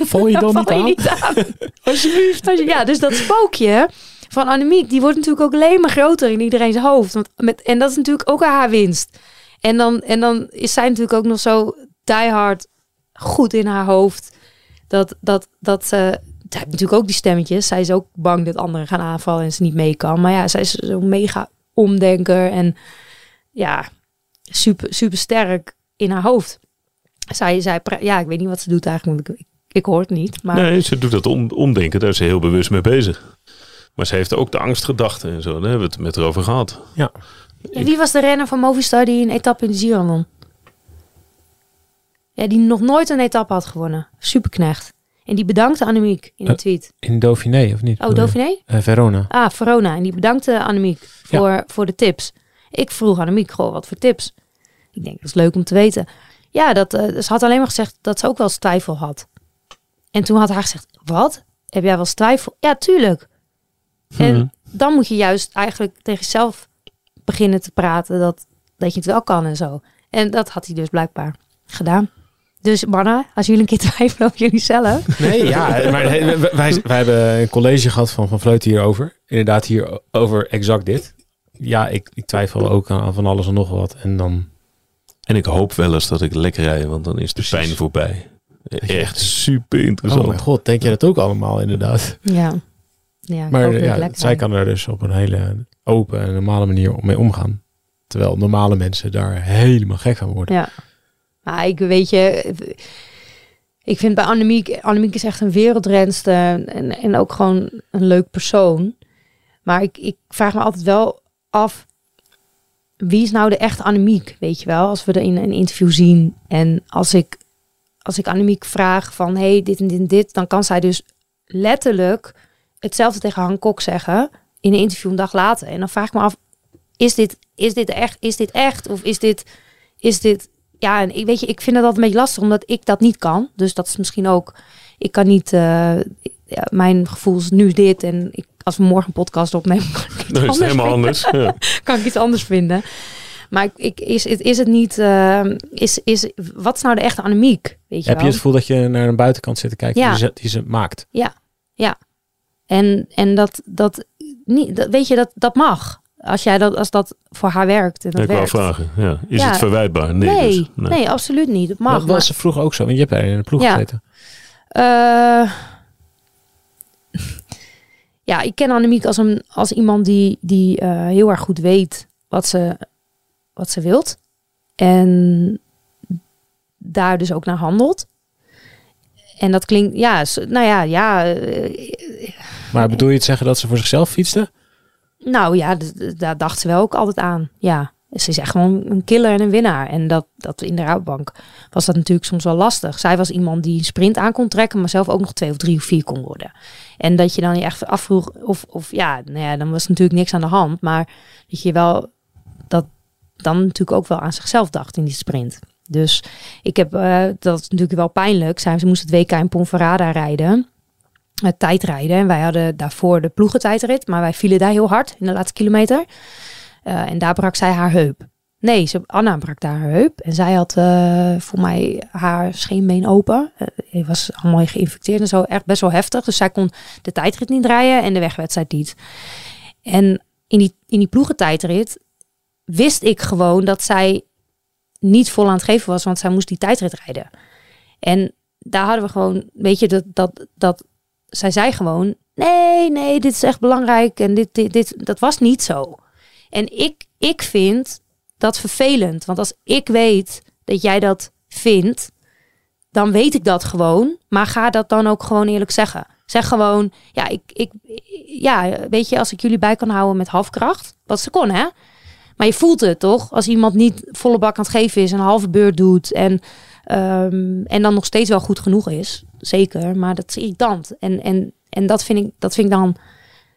S2: Val je <laughs> dan niet
S3: je
S2: aan?
S3: niet aan. Alsjeblieft. Als je- Ja, dus dat spookje van Annemiek, die wordt natuurlijk ook alleen maar groter in iedereen's hoofd. Want met, en dat is natuurlijk ook haar winst. En dan, en dan is zij natuurlijk ook nog zo diehard goed in haar hoofd. Dat, dat, dat ze... Zij heeft natuurlijk ook die stemmetjes. Zij is ook bang dat anderen gaan aanvallen en ze niet mee kan. Maar ja, zij is zo'n mega omdenker en ja, super, super sterk in haar hoofd. Zij, zij, ja, ik weet niet wat ze doet eigenlijk. Ik, ik hoor het niet. Maar
S1: Nee, ze doet dat om, omdenken. Daar is ze heel bewust mee bezig. Maar ze heeft ook de angstgedachten en zo. Daar hebben we het met haar over gehad.
S2: Ja.
S3: En wie was de renner van Movistar die een etappe in de Giro won? Ja, die nog nooit een etappe had gewonnen. Superknecht. En die bedankte Annemiek in een
S2: Eh,
S3: tweet.
S2: In Dauphiné, of niet?
S3: Oh, Dauphiné?
S2: Eh, Verona.
S3: Ah, Verona. En die bedankte Annemiek voor, voor de tips. Ik vroeg Annemiek, goh, wat voor tips? Ik denk, dat is leuk om te weten. Ja, dat, eh, ze had alleen maar gezegd dat ze ook wel eens twijfel had. En toen had hij gezegd, wat? Heb jij wel eens twijfel? Ja, tuurlijk. En
S1: Mhm.
S3: dan moet je juist eigenlijk tegen jezelf beginnen te praten dat, dat je het wel kan en zo. En dat had hij dus blijkbaar gedaan. Dus mannen, als jullie een keer <laughs> twijfelen over jullie zelf.
S2: Nee, ja, maar wij, wij, wij hebben een college gehad van Van Vleuten hierover. Inderdaad, hier over exact dit. Ja, ik, ik twijfel ook aan van alles en nog wat. En dan...
S1: En ik hoop wel eens dat ik lekker rij, want dan is de
S2: Precies.
S1: pijn voorbij. Echt super
S2: Oh
S1: interessant.
S2: mijn god, denk je dat ook allemaal inderdaad?
S3: Ja. Ja,
S2: Maar ja, zij kan er dus op een hele open en normale manier mee omgaan. Terwijl normale mensen daar helemaal gek van worden.
S3: Ja. Maar ik weet je, ik vind bij Annemiek, Annemiek is echt een wereldrenster en, en ook gewoon een leuk persoon. Maar ik, ik vraag me altijd wel af, wie is nou de echte Annemiek, weet je wel? Als we er in een interview zien en als ik, als ik Annemiek vraag van, hey, dit en dit en dit, dan kan zij dus letterlijk hetzelfde tegen Han Kok zeggen in een interview een dag later. En dan vraag ik me af, is dit, is dit echt, is dit echt? Of is dit, is dit, ja, en ik weet je, ik vind het altijd een beetje lastig, omdat ik dat niet kan. Dus dat is misschien ook, ik kan niet, eh, ja, mijn gevoel is nu dit en ik, als we morgen een podcast opnemen, <laughs> kan ik,
S1: is helemaal
S3: vinden.
S1: anders. Ja. <laughs>
S3: kan ik iets anders vinden. Maar ik, ik, is, het, is het niet, eh, is, is, wat is nou de echte Annemiek? Weet je
S2: Heb je het gevoel dat je naar een buitenkant zit te kijken
S3: Ja.
S2: die, ze, die ze maakt?
S3: En, en dat, dat, niet, dat, weet je, dat, dat mag. Als, jij dat, als dat voor haar werkt. En dat
S1: ik wou
S3: werkt.
S1: vragen. Ja. Is
S3: Ja.
S1: het verwijtbaar? Nee.
S3: Nee,
S1: dus,
S3: nee. absoluut niet. Het mag.
S2: dat was ze vroeger ook zo, want je hebt daar in de ploeg
S3: Ja.
S2: gezeten.
S3: Eh, ja, ik ken Annemiek als, een, als iemand die, die eh, heel erg goed weet wat ze, wat ze wilt. En daar dus ook naar handelt. En dat klinkt, ja, nou ja, ja. eh,
S2: Maar bedoel je het zeggen dat ze voor zichzelf fietste?
S3: nou ja, daar dacht ze wel ook altijd aan. Ja, ze is echt gewoon een killer en een winnaar. En dat, dat in de Rabobank was dat natuurlijk soms wel lastig. Zij was iemand die een sprint aan kon trekken, maar zelf ook nog twee of drie of vier kon worden. En dat je dan je echt afvroeg, of, of ja, nou ja, dan was natuurlijk niks aan de hand. Maar dat je wel dat dan natuurlijk ook wel aan zichzelf dacht in die sprint. Dus ik heb, eh, dat is natuurlijk wel pijnlijk. Zij, ze moest het WK in Ponferrada rijden. Het tijdrijden. En wij hadden daarvoor de ploegentijdrit. Maar wij vielen daar heel hard in de laatste kilometer. Eh, en daar brak zij haar heup. Nee, ze, Anna brak daar haar heup. En zij had eh, voor mij haar scheenbeen open. Eh, Hij was allemaal geïnfecteerd en zo. Echt best wel heftig. Dus zij kon de tijdrit niet rijden en de wegwedstrijd niet. En in die, in die ploegentijdrit wist ik gewoon dat zij niet vol aan het geven was. Want zij moest die tijdrit rijden. En daar hadden we gewoon, weet je, dat, dat, dat zij zei gewoon: nee, nee, dit is echt belangrijk en dit, dit, dit, dat was niet zo. En ik, ik vind dat vervelend, want als ik weet dat jij dat vindt, dan weet ik dat gewoon, maar ga dat dan ook gewoon eerlijk zeggen. Zeg gewoon, ja, ik, ik, ja, weet je, als ik jullie bij kan houden met halfkracht, wat ze kon, hè? Maar je voelt het toch? Als iemand niet volle bak aan het geven is, een halve beurt doet en, ehm, en dan nog steeds wel goed genoeg is. Zeker, maar dat is irritant. En, en, en dat, vind ik, dat vind ik dan,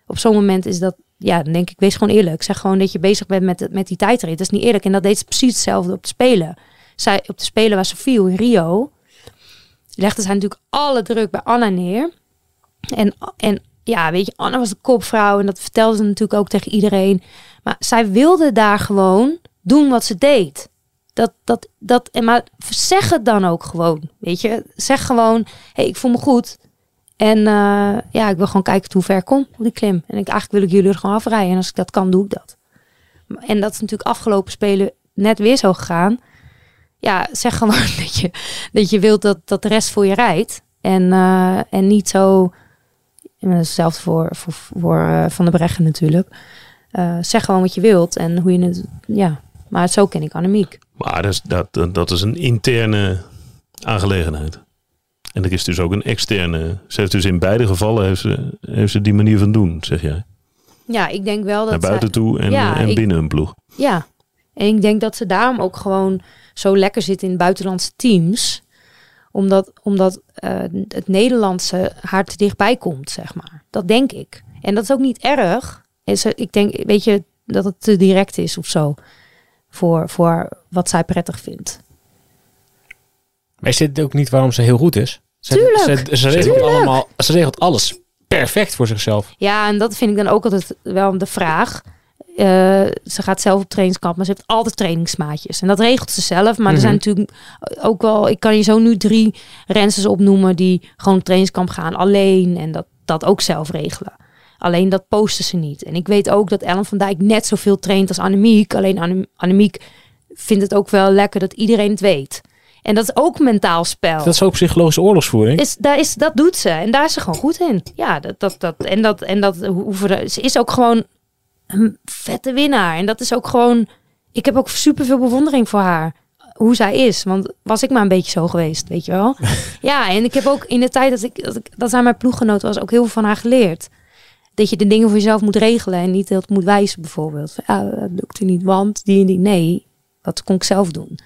S3: op zo'n moment is dat, ja, dan denk ik, wees gewoon eerlijk. Zeg gewoon dat je bezig bent met, met die tijdrit. Dat is niet eerlijk. En dat deed ze precies hetzelfde op de Spelen. Zij, op de Spelen waar ze viel in Rio, legde zij natuurlijk alle druk bij Anna neer. En, en ja, weet je, Anna was de kopvrouw en dat vertelde ze natuurlijk ook tegen iedereen. Maar zij wilde daar gewoon doen wat ze deed. Dat, dat, dat, en maar zeg het dan ook gewoon, weet je. Zeg gewoon, hey, ik voel me goed. En eh, ja, ik wil gewoon kijken hoe ver ik kom op die klim. En ik, eigenlijk wil ik jullie er gewoon afrijden. En als ik dat kan, doe ik dat. En dat is natuurlijk afgelopen spelen net weer zo gegaan. Ja, zeg gewoon <laughs> dat je, dat je wilt dat, dat de rest voor je rijdt. En, eh, en niet zo... Hetzelfde voor, voor, voor eh, Van de Breggen natuurlijk. Zeg gewoon wat je wilt en hoe je het... Ja, maar zo ken ik Annemiek.
S1: Maar dat is, dat, dat is een interne aangelegenheid. En er is dus ook een externe. Ze heeft dus in beide gevallen heeft ze, heeft ze die manier van doen, zeg jij.
S3: Ja, ik denk wel dat...
S1: Naar buiten toe en,
S3: Ja,
S1: en
S3: ik-
S1: binnen een ploeg.
S3: Ja, en ik denk dat ze daarom ook gewoon zo lekker zit in buitenlandse teams. Omdat, omdat eh, het Nederlandse haar te dichtbij komt, zeg maar. Dat denk ik. En dat is ook niet erg. En ze, ik denk, weet je, dat het te direct is of zo. Voor, voor wat zij prettig vindt.
S2: Maar is dit ook niet waarom ze heel goed is? Ze,
S3: Tuurlijk,
S2: Ze, ze, regelt
S3: tuurlijk.
S2: allemaal, ze regelt alles perfect voor zichzelf.
S3: Ja, en dat vind ik dan ook altijd wel de vraag. eh, ze gaat zelf op trainingskamp, maar ze heeft altijd trainingsmaatjes. En dat regelt ze zelf. Maar er zijn
S2: Mhm.
S3: natuurlijk ook wel, ik kan je zo nu drie rensters opnoemen die gewoon op trainingskamp gaan alleen en dat, dat ook zelf regelen. Alleen dat posten ze niet. En ik weet ook dat Ellen van Dijk net zoveel traint als Annemiek. Alleen Anne- Annemiek vindt het ook wel lekker dat iedereen het weet. En dat is ook mentaal spel.
S2: Dat is ook psychologische oorlogsvoering.
S3: Is, daar is, dat doet ze. En daar is ze gewoon goed in. Ja, dat, dat, dat, en dat, en dat we- ze is ook gewoon een vette winnaar. En dat is ook gewoon. Ik heb ook superveel bewondering voor haar. Hoe zij is. Want was ik maar een beetje zo geweest, weet je wel. <laughs> ja, en ik heb ook in de tijd dat ik dat, ik, dat zij mijn ploeggenoot was, ook heel veel van haar geleerd. Dat je de dingen voor jezelf moet regelen en niet dat moet wijzen, bijvoorbeeld. Van, Ja, dat lukte niet, want die en die. Nee, dat kon ik zelf doen.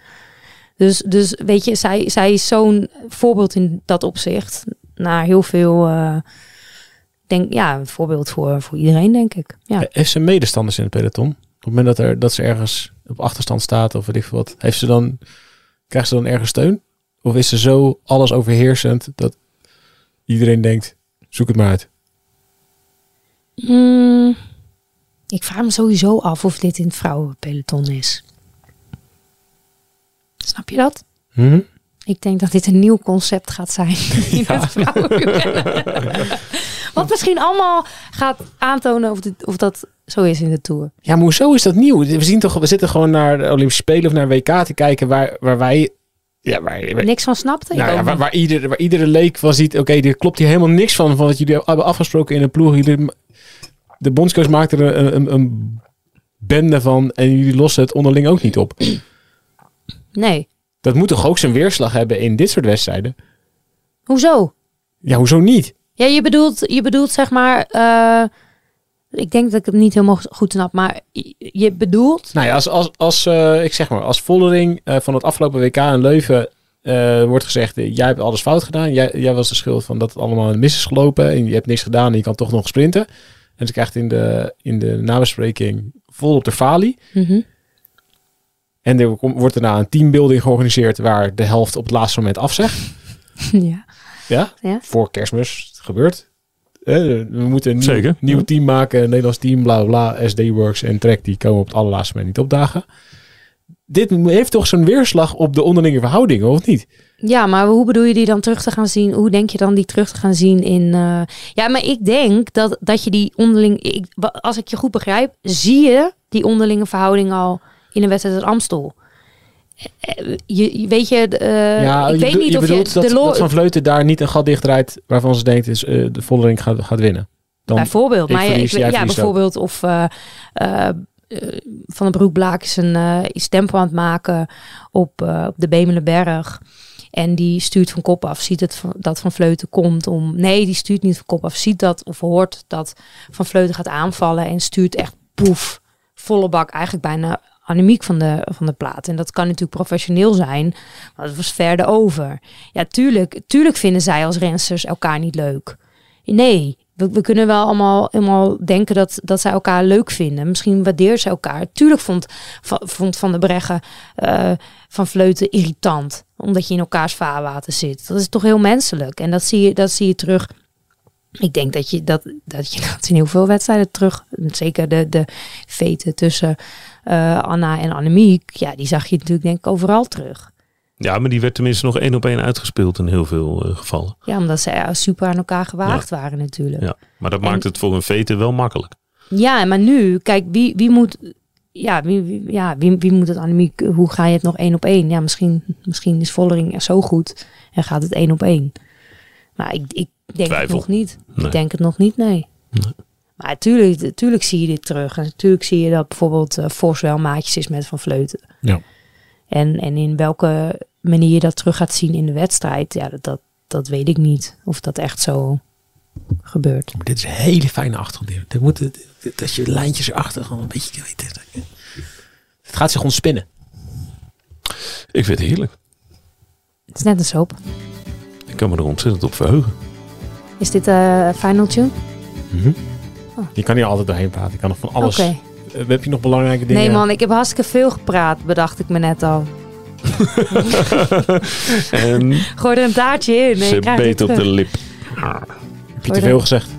S3: Dus, dus weet je, zij, zij is zo'n voorbeeld in dat opzicht. Naar heel veel, eh, denk, ja, een voorbeeld voor, voor iedereen, denk ik. Ja.
S2: Heeft ze medestanders in het peloton? Op het moment dat, er, dat ze ergens op achterstand staat of weet ik wat, heeft ze dan, krijgt ze dan ergens steun? Of is ze zo alles overheersend dat iedereen denkt, zoek het maar uit?
S3: Mm, ik vraag me sowieso af of dit in het vrouwenpeloton is. Snap je dat?
S2: Mhm.
S3: Ik denk dat dit een nieuw concept gaat zijn <laughs> in het. <laughs> Wat misschien allemaal gaat aantonen of, dit, of dat zo is in de Tour.
S2: Ja, maar hoezo is dat nieuw? We, zien toch, we zitten gewoon naar de Olympische Spelen of naar WK te kijken waar, waar wij... Ja, waar, waar-
S3: Niks van snapte
S2: nou ja, waar, waar, ieder, waar iedere leek van ziet, oké, er klopt hier helemaal niks van, van wat jullie hebben afgesproken in een ploeg. Jullie, de bondscoach maakt er een, een, een bende van en jullie lossen het onderling ook niet op.
S3: Nee.
S2: Dat moet toch ook zijn weerslag hebben in dit soort wedstrijden?
S3: Hoezo?
S2: Ja, hoezo niet?
S3: Ja, je bedoelt, je bedoelt zeg maar... eh, ik denk dat ik het niet helemaal goed snap, maar je- bedoelt...
S2: Nou ja, als, als, als eh, ik zeg maar, als Vollering eh, van het afgelopen WK in Leuven wordt gezegd, jij hebt alles fout gedaan. Jij, jij was de schuld van dat het allemaal mis is gelopen en je hebt niks gedaan en je kan toch nog sprinten. En ze krijgt in de, in de nabespreking vol op de falie.
S3: Mhm.
S2: En er kom- wordt daarna een teambuilding georganiseerd waar de helft op het laatste moment afzegt. <laughs>
S3: ja.
S2: Ja,
S3: Ja.
S2: voor kerstmis het gebeurt. We moeten een nieuw,
S1: Zeker.
S2: nieuw
S1: Ja.
S2: team maken, een Nederlands team, bla bla. SD Works en Trek die komen op het allerlaatste moment niet opdagen. Dit heeft toch zo'n weerslag op de onderlinge verhoudingen, of niet?
S3: Ja, maar hoe bedoel je die dan terug te gaan zien? Hoe denk je dan die terug te gaan zien in... eh, Ja, maar ik denk dat, dat je die onderling... Ik, als ik je goed begrijp, zie je die onderlinge verhouding al in een wedstrijd uit Amstel. Eh, Je, je- weet je, eh,
S2: ja,
S3: ik weet niet
S2: je
S3: of
S2: bedoelt
S3: je...
S2: dat,
S3: de
S2: dat Van Vleuten daar niet een gat dichtdraait waarvan ze denkt is eh, de Vollering gaat, gaat winnen. Dan,
S3: bijvoorbeeld, maar ja,
S2: verlies,
S3: ik,
S2: jij
S3: ja,
S2: verliest ook.
S3: bijvoorbeeld of eh, eh, eh, Van den Broek Blaak is een eh, is tempo aan het maken op, eh, op de Bemelenberg. En die stuurt van kop af, ziet het van, dat Van Vleuten komt om... Nee, die stuurt niet van kop af, ziet dat of hoort dat Van Vleuten gaat aanvallen... en stuurt echt poef, volle bak, eigenlijk bijna anemiek van de, van de plaat. En dat kan natuurlijk professioneel zijn, maar het was verder over. Ja, tuurlijk, tuurlijk vinden zij als rensters elkaar niet leuk. Nee, we, we kunnen wel allemaal, allemaal denken dat, dat zij elkaar leuk vinden. Misschien waardeert ze elkaar. Tuurlijk vond, vond Van der Breggen eh, van Vleuten irritant. Omdat je in elkaars vaarwater zit. Dat is toch heel menselijk. En dat zie je, dat zie je terug. Ik denk dat je dat, dat je dat in heel veel wedstrijden terug. Zeker de, de veten tussen eh, Anna en Annemiek. Ja, die zag je natuurlijk denk ik overal terug.
S1: Ja, maar die werd tenminste nog één op één uitgespeeld in heel veel eh, gevallen.
S3: Ja, omdat ze eh, super aan elkaar gewaagd waren natuurlijk.
S1: Ja. Maar dat
S3: En-
S1: maakt het voor een veten wel makkelijk.
S3: Ja, maar nu, kijk, wie, wie moet. Ja, wie, wie- ja wie, wie moet het Annemiek? Hoe ga je het nog één op één? Ja, misschien, misschien is Vollering er zo goed en gaat het één op één. Maar ik, ik denk het nog niet.
S1: Nee.
S3: Ik denk het nog niet, nee.
S1: Nee.
S3: Maar natuurlijk, natuurlijk zie je dit terug. En natuurlijk zie je dat bijvoorbeeld Vos wel maatjes is met Van Vleuten.
S2: Ja.
S3: En, en in welke manier je dat terug gaat zien in de wedstrijd, ja, dat, dat, dat weet ik niet. Of dat echt zo gebeurt.
S2: Maar dit is een hele fijne achtergrond. Dat, moet, dat je lijntjes erachter gewoon een beetje weet. Het gaat zich ontspinnen.
S1: Ik vind het heerlijk.
S3: Het is net een soap.
S1: Ik kan me er ontzettend op verheugen.
S3: Is dit eh final tune?
S2: Je kan hier altijd doorheen praten. Je kan nog van alles.
S3: Oké.
S2: Eh, heb je nog belangrijke dingen?
S3: Nee man, ik heb hartstikke veel gepraat, bedacht ik me net al. <laughs>
S1: En
S3: Gooi er een taartje in. Nee,
S1: ze
S3: ik krijg
S1: beet op de lip.
S2: Heb je te veel gezegd?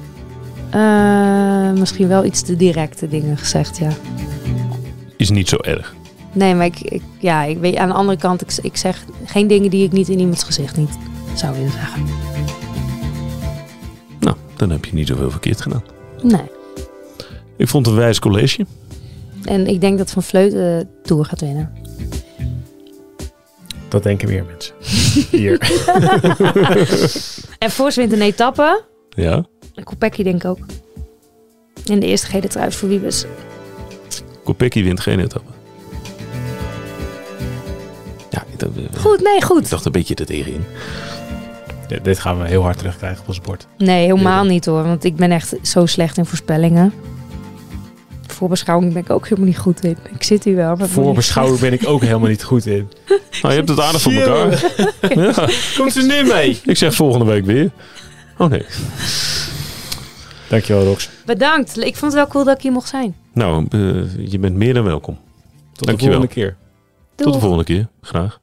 S3: Eh, misschien wel iets te directe dingen gezegd, ja.
S1: Is niet zo erg.
S3: Nee, maar ik, ik- ja, ik weet aan de andere kant, ik, ik zeg geen dingen die ik niet in iemands gezicht niet zou willen zeggen.
S1: Nou, dan heb je niet zoveel verkeerd gedaan.
S3: Nee.
S1: Ik vond het een wijs college.
S3: En ik denk dat Van Vleuten Tour gaat winnen.
S2: Dat denken meer mensen. Hier. <laughs> <laughs>
S3: En Vos wint een etappe.
S1: Ja.
S3: En Kopecky denk ik ook. In de eerste gele trui voor Wiebes.
S1: Kopecky wint geen etappe. Ja, ik dacht,
S3: Goed, nee,
S1: ik
S3: goed.
S1: dacht een beetje er tegenin.
S2: Dit gaan we heel hard terugkrijgen op ons bord.
S3: Nee, helemaal niet hoor. Want ik ben echt zo slecht in voorspellingen. Voorbeschouwing ben ik ook helemaal niet goed in. Ik zit hier wel. maar
S2: Voorbeschouwen ben ik ook helemaal niet goed in. <laughs>
S1: Nou, je hebt het aardig voor elkaar. Ja.
S2: Komt ze nu mee?
S1: Ik zeg volgende week weer. Oh nee.
S2: Dankjewel, Rox.
S3: Bedankt. Ik vond het wel cool dat ik hier mocht zijn.
S1: Nou, eh, je bent meer dan welkom.
S2: Tot
S1: Dankjewel.
S2: de volgende keer.
S1: Tot de volgende keer. Graag.